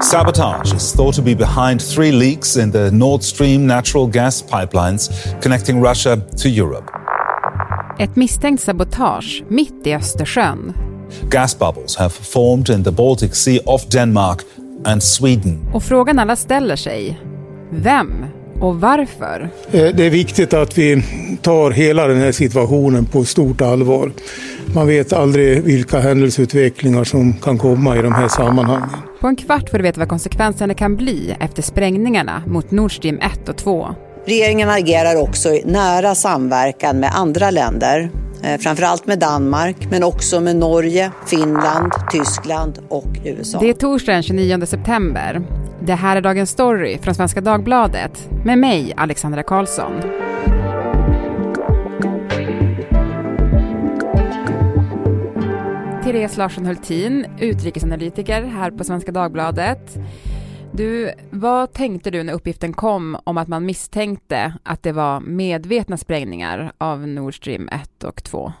Sabotage is thought to be behind three leaks in the Nord Stream natural gas pipelines connecting Russia to Europe. Ett misstänkt sabotage mitt i Östersjön. Gas bubbles have formed in the Baltic Sea off Denmark and Sweden. Och frågan alla ställer sig, vem och varför? Eh, det är viktigt att vi tar hela den här situationen på stort allvar. Man vet aldrig vilka händelseutvecklingar som kan komma i de här sammanhangen. På en kvart får du veta vad konsekvenserna kan bli efter sprängningarna mot Nord Stream 1 och 2. Regeringen agerar också i nära samverkan med andra länder. Eh, framförallt med Danmark, men också med Norge, Finland, Tyskland och USA. Det är torsdag den 29 september. Det här är Dagens Story från Svenska Dagbladet med mig, Alexandra Karlsson. Therese Larsson Hultin, utrikesanalytiker här på Svenska Dagbladet. Du, vad tänkte du när uppgiften kom om att man misstänkte att det var medvetna sprängningar av Nord Stream 1 och 2?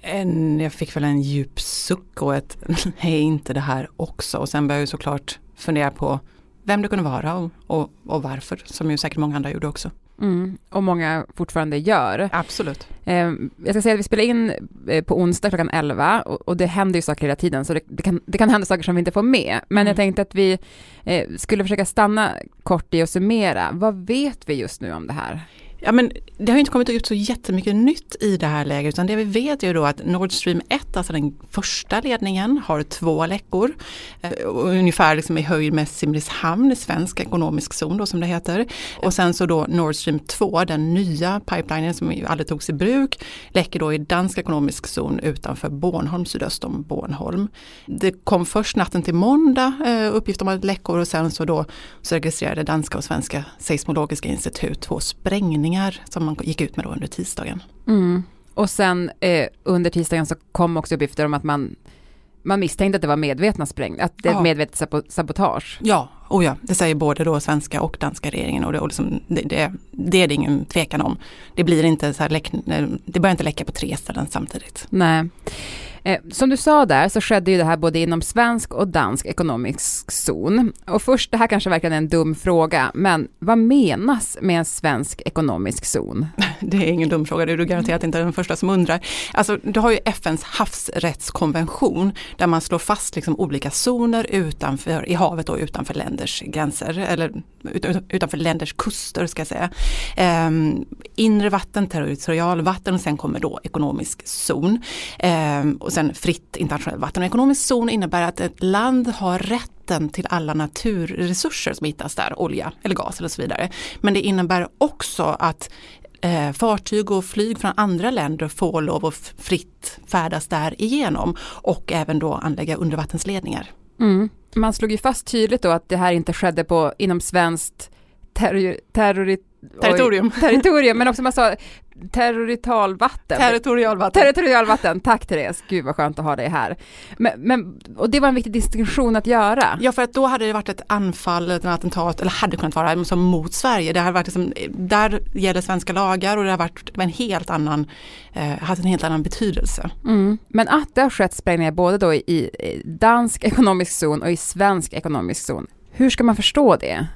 En, jag fick väl en djup suck och ett nej inte det här också och sen började jag såklart fundera på vem det kunde vara och, och, och varför som ju säkert många andra gjorde också. Mm, och många fortfarande gör. Absolut. Eh, jag ska säga att vi spelar in eh, på onsdag klockan 11 och, och det händer ju saker hela tiden så det, det, kan, det kan hända saker som vi inte får med. Men mm. jag tänkte att vi eh, skulle försöka stanna kort i och summera. Vad vet vi just nu om det här? Ja, men det har inte kommit ut så jättemycket nytt i det här läget utan det vi vet är då att Nord Stream 1, alltså den första ledningen, har två läckor. Eh, ungefär liksom i höjd med Simrishamn, svensk ekonomisk zon då som det heter. Och sen så då Nord Stream 2, den nya pipelinen som aldrig togs i bruk, läcker då i dansk ekonomisk zon utanför Bornholm, sydöst om Bornholm. Det kom först natten till måndag eh, uppgift om läckor och sen så då så registrerade danska och svenska seismologiska institut två sprängningar sprängningar som man gick ut med då under tisdagen. Mm. Och sen eh, under tisdagen så kom också uppgifter om att man man misstänkte att det var medvetna sprängningar, att det är ja. medvetet sabotage. Ja, oh ja, det säger både då svenska och danska regeringen och, det, och liksom, det, det, det, är det ingen tvekan om. Det blir inte så här, läck, det börjar inte läcka på tre ställen samtidigt. Nej. Eh, som du sa där så skedde ju det här både inom svensk och dansk ekonomisk zon. Och först, det här kanske verkar en dum fråga, men vad menas med en svensk ekonomisk zon? Det är ingen dum fråga, det är du garanterat inte den första som undrar. Alltså, du har ju FNs havsrättskonvention där man slår fast liksom olika zoner utanför, i havet och utanför länders gränser, eller utanför länders kuster ska jag säga. Um, inre vatten, territorialvatten och sen kommer då ekonomisk zon. Um, och sen fritt internationellt vatten. Och ekonomisk zon innebär att ett land har rätten till alla naturresurser som hittas där, olja eller gas eller så vidare. Men det innebär också att eh, fartyg och flyg från andra länder får lov att fritt färdas där igenom och även då anlägga undervattensledningar. Mm. Man slog ju fast tydligt då att det här inte skedde på, inom svenskt terror, terror, territorium. Oj, territorium, men också man sa territorialvatten. Territorialvatten. Territorialvatten, tack Therese, gud vad skönt att ha dig här. Men, men, och det var en viktig distinktion att göra. Ja för att då hade det varit ett anfall, ett attentat, eller hade kunnat vara som mot Sverige. Det hade varit liksom, där gäller svenska lagar och det har varit en helt annan, eh, haft en helt annan betydelse. Mm. Men att det har skett sprängningar både då i dansk ekonomisk zon och i svensk ekonomisk zon, hur ska man förstå det?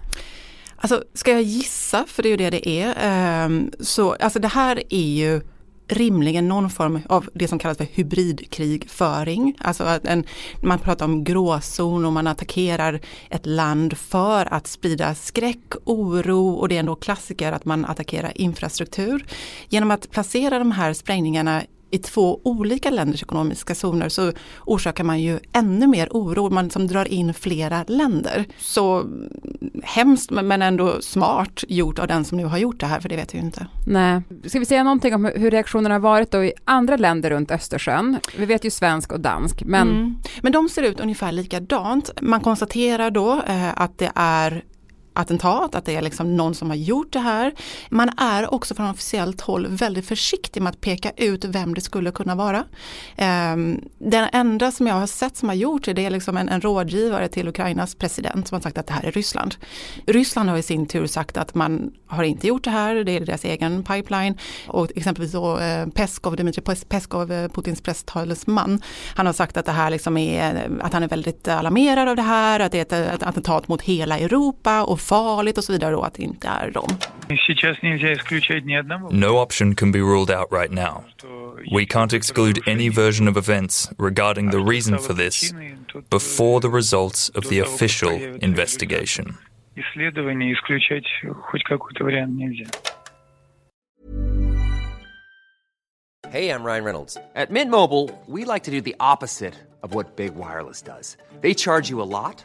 Alltså ska jag gissa, för det är ju det det är, ehm, så alltså det här är ju rimligen någon form av det som kallas för hybridkrigföring. Alltså att en, man pratar om gråzon och man attackerar ett land för att sprida skräck, oro och det är ändå klassiker att man attackerar infrastruktur. Genom att placera de här sprängningarna i två olika länders ekonomiska zoner så orsakar man ju ännu mer oro. Man som drar in flera länder. Så hemskt men ändå smart gjort av den som nu har gjort det här för det vet vi ju inte. Nej. Ska vi säga någonting om hur reaktionerna har varit då i andra länder runt Östersjön? Vi vet ju svensk och dansk men... Mm. Men de ser ut ungefär likadant. Man konstaterar då eh, att det är attentat, att det är liksom någon som har gjort det här. Man är också från officiellt håll väldigt försiktig med att peka ut vem det skulle kunna vara. Ehm, den enda som jag har sett som har gjort det, det är liksom en, en rådgivare till Ukrainas president som har sagt att det här är Ryssland. Ryssland har i sin tur sagt att man har inte gjort det här, det är deras egen pipeline. Och exempelvis då eh, Peskov, Dmitrij Peskov, eh, Putins presstalesman, han har sagt att det här liksom är, att han är väldigt alarmerad av det här, att det är ett attentat mot hela Europa och farligt och så vidare och att det inte är dem. No option can be ruled out right now. We can't exclude any version of events regarding the reason for this before the results of the official investigation. Hey, I'm Ryan Reynolds. At Mint Mobile, we like to do the opposite of what Big Wireless does. They charge you a lot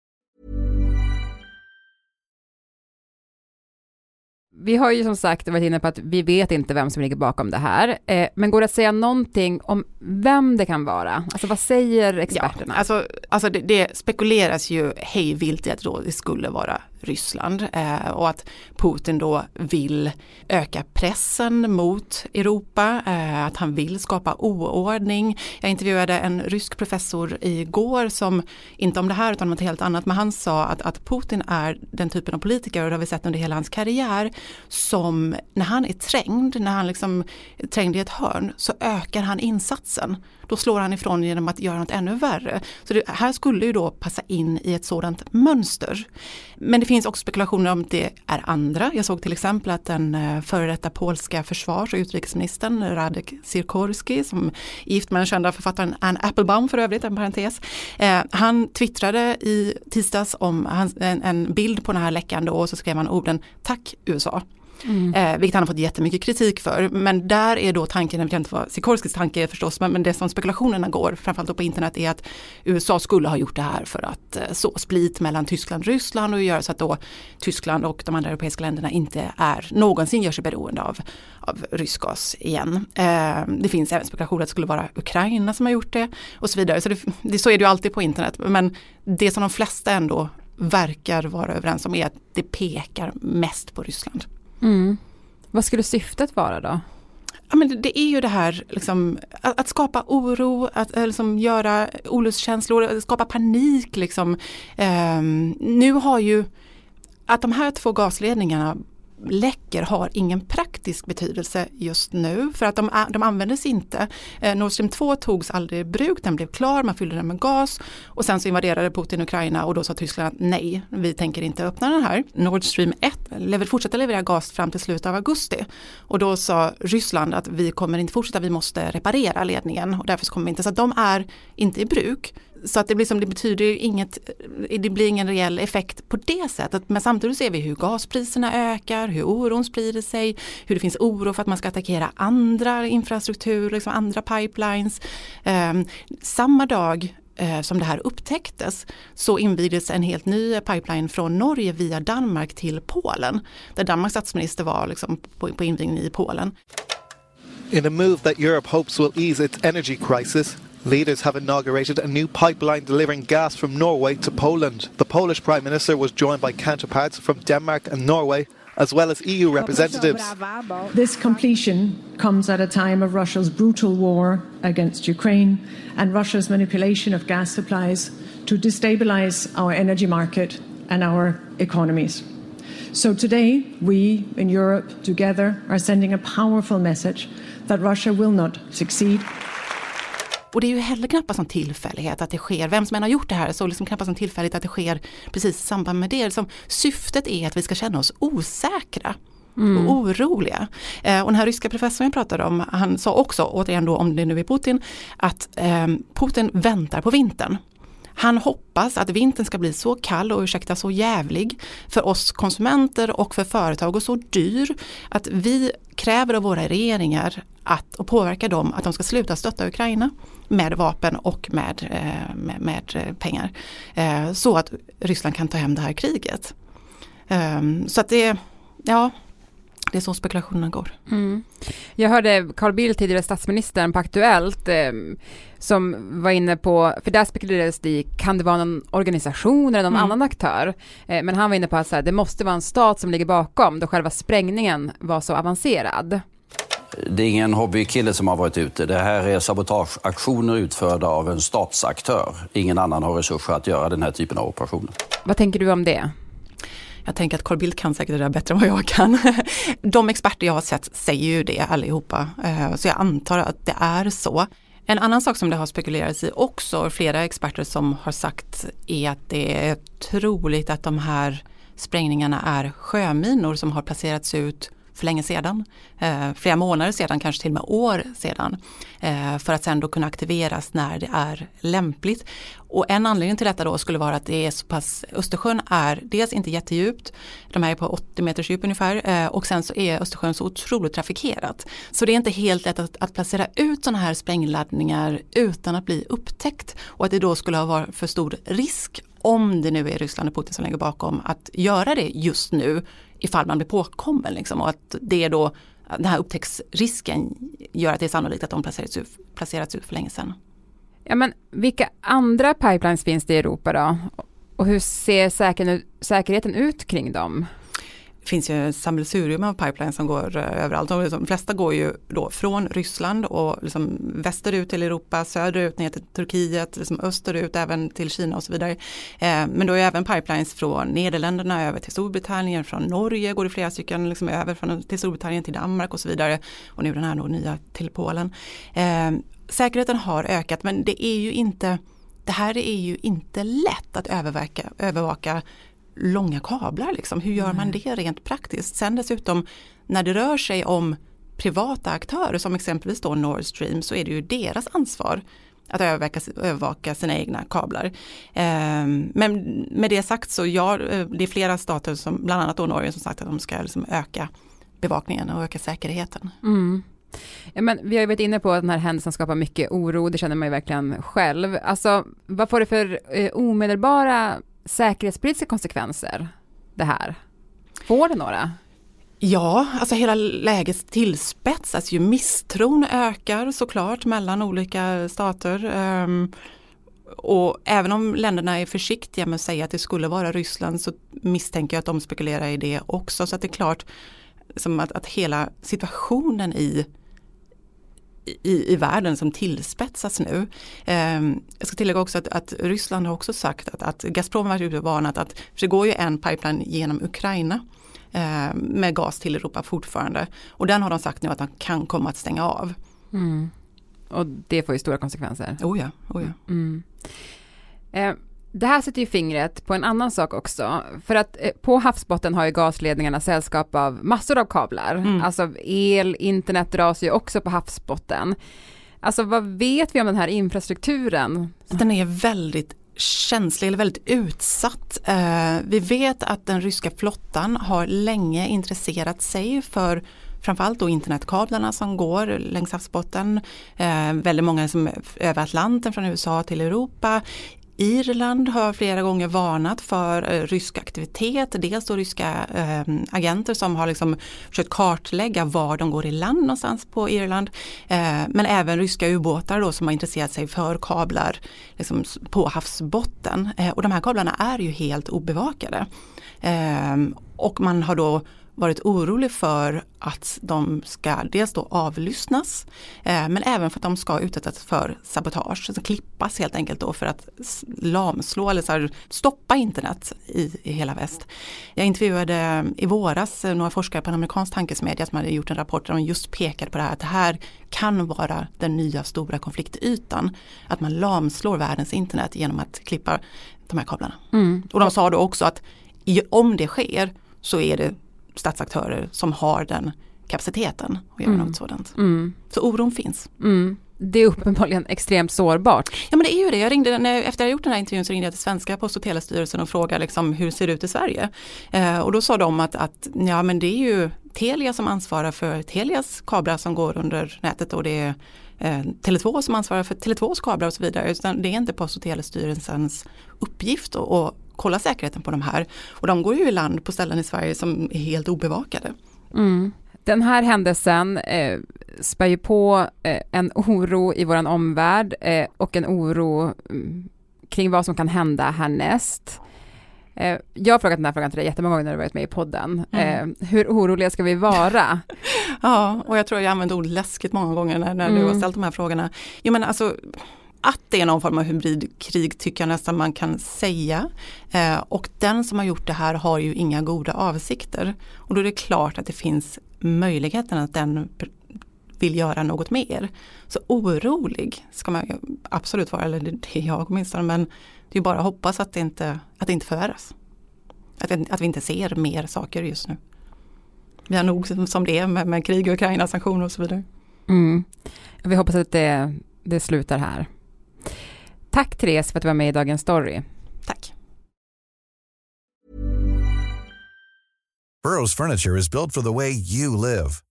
Vi har ju som sagt varit inne på att vi vet inte vem som ligger bakom det här, eh, men går det att säga någonting om vem det kan vara? Alltså vad säger experterna? Ja, alltså, alltså det, det spekuleras ju hej vilt i att det skulle vara Ryssland eh, och att Putin då vill öka pressen mot Europa, eh, att han vill skapa oordning. Jag intervjuade en rysk professor igår som, inte om det här utan om något helt annat, men han sa att, att Putin är den typen av politiker och det har vi sett under hela hans karriär som när han är trängd, när han liksom är trängd i ett hörn så ökar han insatsen då slår han ifrån genom att göra något ännu värre. Så det här skulle ju då passa in i ett sådant mönster. Men det finns också spekulationer om det är andra. Jag såg till exempel att den eh, före detta polska försvars och utrikesministern Radek Sikorski som är gift med den kända författaren Anne Applebaum för övrigt, en parentes. Eh, han twittrade i tisdags om en, en bild på den här läckan då och så skrev han orden Tack USA. Mm. Eh, vilket han har fått jättemycket kritik för. Men där är då tanken, jag vet inte vad Sikorskis tanke är förstås, men, men det som spekulationerna går, framförallt på internet, är att USA skulle ha gjort det här för att eh, så split mellan Tyskland och Ryssland och göra så att då Tyskland och de andra europeiska länderna inte är någonsin gör sig beroende av, av rysk gas igen. Eh, det finns även spekulationer att det skulle vara Ukraina som har gjort det och så vidare. Så, det, det, så är det ju alltid på internet. Men det som de flesta ändå verkar vara överens om är att det pekar mest på Ryssland. Mm. Vad skulle syftet vara då? Ja, men det är ju det här liksom, att, att, skapa oro, att eh, liksom, göra olustkänslor, skapa panik. Liksom. Eh, nu har ju att de här två gasledningarna läcker har ingen praktisk betydelse just nu för att de, de användes inte. Eh, Nord Stream 2 togs aldrig i bruk, den blev klar, man fyllde den med gas och sen så invaderade Putin Ukraina och då sa Tyskland nej, vi tänker inte öppna den här. Nord Stream 1 lever, fortsätter leverera gas fram till slutet av augusti och då sa Ryssland att vi kommer inte fortsätta, vi måste reparera ledningen och därför kommer vi inte, så de är inte i bruk. Så att det, blir som, det betyder inget, det blir ingen reell effekt på det sättet. Men samtidigt ser vi hur gaspriserna ökar, hur oron sprider sig, hur det finns oro för att man ska attackera andra infrastrukturer, liksom andra pipelines. Um, samma dag eh, som det här upptäcktes så invigdes en helt ny pipeline från Norge via Danmark till Polen. Där Danmarks statsminister var liksom på, på invigning i Polen. In a move that Europe hopes will ease its energy crisis, Leaders have inaugurated a new pipeline delivering gas from Norway to Poland. The Polish Prime Minister was joined by counterparts from Denmark and Norway, as well as EU representatives. This completion comes at a time of Russia's brutal war against Ukraine and Russia's manipulation of gas supplies to destabilize our energy market and our economies. So today, we in Europe together are sending a powerful message that Russia will not succeed. Och det är ju heller knappast en tillfällighet att det sker, vem som än har gjort det här, så liksom knappast en tillfällighet att det sker precis i samband med det. Liksom, syftet är att vi ska känna oss osäkra. Mm. och oroliga. Eh, och den här ryska professorn jag pratade om, han sa också, återigen då om det nu är Putin, att eh, Putin väntar på vintern. Han hoppas att vintern ska bli så kall och ursäkta så jävlig för oss konsumenter och för företag och så dyr att vi kräver av våra regeringar att, och påverkar dem att de ska sluta stötta Ukraina med vapen och med, eh, med, med pengar. Eh, så att Ryssland kan ta hem det här kriget. Ehm, så att det, ja, det är så spekulationerna går. Mm. Jag hörde Carl Bildt, tidigare statsministern, på Aktuellt eh, som var inne på, för där spekulerades det i, kan det vara någon organisation eller någon mm. annan aktör? Eh, men han var inne på att så här, det måste vara en stat som ligger bakom då själva sprängningen var så avancerad. Det är ingen hobbykille som har varit ute. Det här är sabotageaktioner utförda av en statsaktör. Ingen annan har resurser att göra den här typen av operationer. Vad tänker du om det? Jag tänker att Carl Bildt kan säkert det där bättre än vad jag kan. De experter jag har sett säger ju det allihopa. Eh, så jag antar att det är så. En annan sak som det har spekulerats i också, flera experter som har sagt är att det är troligt att de här sprängningarna är sjöminor som har placerats ut för länge sedan. Eh, flera månader sedan, kanske till och med år sedan. Eh, för att sen då kunna aktiveras när det är lämpligt. Och en anledning till detta då skulle vara att det är så pass, Östersjön är dels inte jättedjupt, de här är på 80 meters djup ungefär eh, och sen så är Östersjön så otroligt trafikerat. Så det är inte helt lätt att, att placera ut sådana här sprängladdningar utan att bli upptäckt och att det då skulle ha varit för stor risk om det nu är Ryssland och Putin som ligger bakom att göra det just nu ifall man blir påkommen. Liksom, och att det är då, den här upptäcktsrisken gör att det är sannolikt att de placerats ut, placerats ut för länge sedan. Ja, men vilka andra pipelines finns det i Europa då? Och hur ser säkerheten ut kring dem? Det finns ju ett sammelsurium av pipelines som går eh, överallt. De flesta går ju då från Ryssland och liksom västerut till Europa, söderut ner till Turkiet, liksom österut även till Kina och så vidare. Eh, men då är även pipelines från Nederländerna över till Storbritannien, från Norge går det flera stycken liksom över från, till Storbritannien till Danmark och så vidare. Och nu den här då nya till Polen. Eh, säkerheten har ökat men det är ju inte det här är ju inte lätt att övervaka, övervaka långa kablar. Liksom. Hur gör man det rent praktiskt? Sen dessutom när det rör sig om privata aktörer som exempelvis då Nord Stream så är det ju deras ansvar att övervaka, övervaka sina egna kablar. Eh, men med det sagt så ja, eh, det är flera stater som bland annat då Norge som sagt att de ska liksom öka bevakningen och öka säkerheten. Mm. Men vi har ju varit inne på att den här händelsen skapar mycket oro, det känner man ju verkligen själv. Alltså, vad får det för eh, omedelbara säkerhetspolitiska konsekvenser det här? Får det några? Ja, alltså hela läget tillspetsas ju. Misstron ökar såklart mellan olika stater. Ehm, och även om länderna är försiktiga med att säga att det skulle vara Ryssland så misstänker jag att de spekulerar i det också. Så att det är klart som att, att hela situationen i i, i världen som tillspetsas nu. Eh, jag ska tillägga också att, att, Ryssland har också sagt att, att Gazprom har varit varnat att det går ju en pipeline genom Ukraina eh, med gas till Europa fortfarande. Och den har de sagt nu att de kan komma att stänga av. Mm. Och det får ju stora konsekvenser. Oh ja, oh ja. Mm. Eh, det här sätter ju fingret på en annan sak också, för att eh, på havsbotten har ju gasledningarna sällskap av massor av kablar, mm. alltså el, internet dras ju också på havsbotten. Alltså vad vet vi om den här infrastrukturen? Den är väldigt känslig eller väldigt utsatt. Eh, vi vet att den ryska flottan har länge intresserat sig för framförallt då internetkablarna som går längs havsbotten. Eh, väldigt många som över Atlanten från USA till Europa. Irland har flera gånger varnat för eh, rysk aktivitet. Dels då ryska eh, agenter som har liksom försökt kartlägga var de går i land någonstans på Irland. Eh, men även ryska ubåtar då som har intresserat sig för kablar liksom, på havsbotten. Eh, och de här kablarna är ju helt obevakade. Eh, och man har då varit orolig för att de ska dels då avlyssnas eh, men även för att de ska utsättas för sabotage, alltså klippas helt enkelt då för att lamslå eller så här, stoppa internet i, i hela väst. Jag intervjuade i våras några forskare på en amerikansk tankesmedja som hade gjort en rapport där de just pekade på det här att det här kan vara den nya stora konfliktytan. Att man lamslår världens internet genom att klippa de här kablarna. Mm. Och de sa då också att om det sker så är det statsaktörer som har den kapaciteten att göra mm. något sådant. Mm. Så oron finns. Mm. det är uppenbarligen extremt sårbart. Ja men det är ju det. Jag ringde, när, efter att jag gjort den här intervjun så ringde jag till svenska Post och telestyrelsen och frågade liksom, hur ser det ut i Sverige? Eh, och då sa de att, att ja men det är ju Telia som ansvarar för Telias kablar som går under nätet och det är eh, Tele2 som ansvarar för Tele2s kablar och så vidare. Utan det är inte Post och telestyrelsens uppgift att kolla säkerheten på de här. Och de går ju i land på ställen i Sverige som är helt obevakade. Mm. Den här händelsen eh, spär ju på eh, en oro i vår omvärld eh, och en oro mm, kring vad som kan hända härnäst. Eh, jag har frågat den här frågan till dig jättemånga gånger när du varit med i podden. Mm. Eh, hur oroliga ska vi vara? ja, och jag tror jag använt ordet läskigt många gånger när, när mm. du har ställt de här frågorna. Jo men alltså att det är någon form av hybridkrig tycker jag nästan man kan säga. Eh, och den som har gjort det här har ju inga goda avsikter. Och då är det klart att det finns möjligheten att den vill göra något mer. Så orolig ska man absolut vara, eller det är jag åtminstone, men det är bara att hoppas att det inte, att det inte förvärras. Att, att vi inte ser mer saker just nu. Vi har nog som det är med, med krig i Ukraina, sanktioner och så vidare. Mm. Vi hoppas att det, det slutar här. Tack Therese för att du var med i Dagens Story. Tack. Burrows furniture is built for the way you live.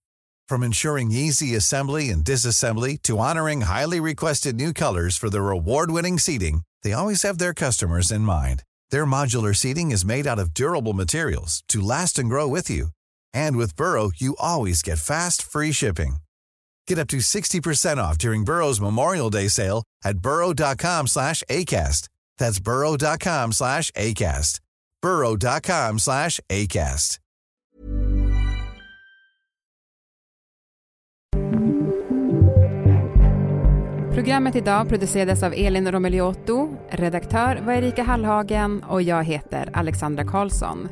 From ensuring easy assembly and disassembly to honoring highly requested new colors for their award-winning seating, they always have their customers in mind. Their modular seating is made out of durable materials to last and grow with you. And with Burrow, you always get fast, free shipping. Get up to 60% off during Burrow's Memorial Day sale at burrow.com slash ACAST. That's burrow.com slash ACAST. burrow.com slash ACAST. Programmet idag producerades av Elin Romeliotto, redaktör var Erika Hallhagen och jag heter Alexandra Karlsson.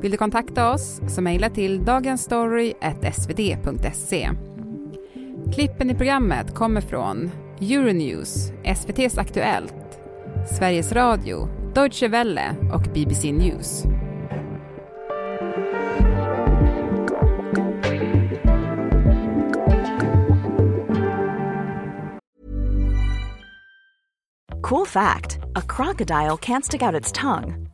Vill du kontakta oss så mejla till dagensstory.svd.se. Klippen i programmet kommer från Euronews, SVTs Aktuellt, Sveriges Radio, Deutsche Welle och BBC News. Cool fact a crocodile can't stick out its tongue.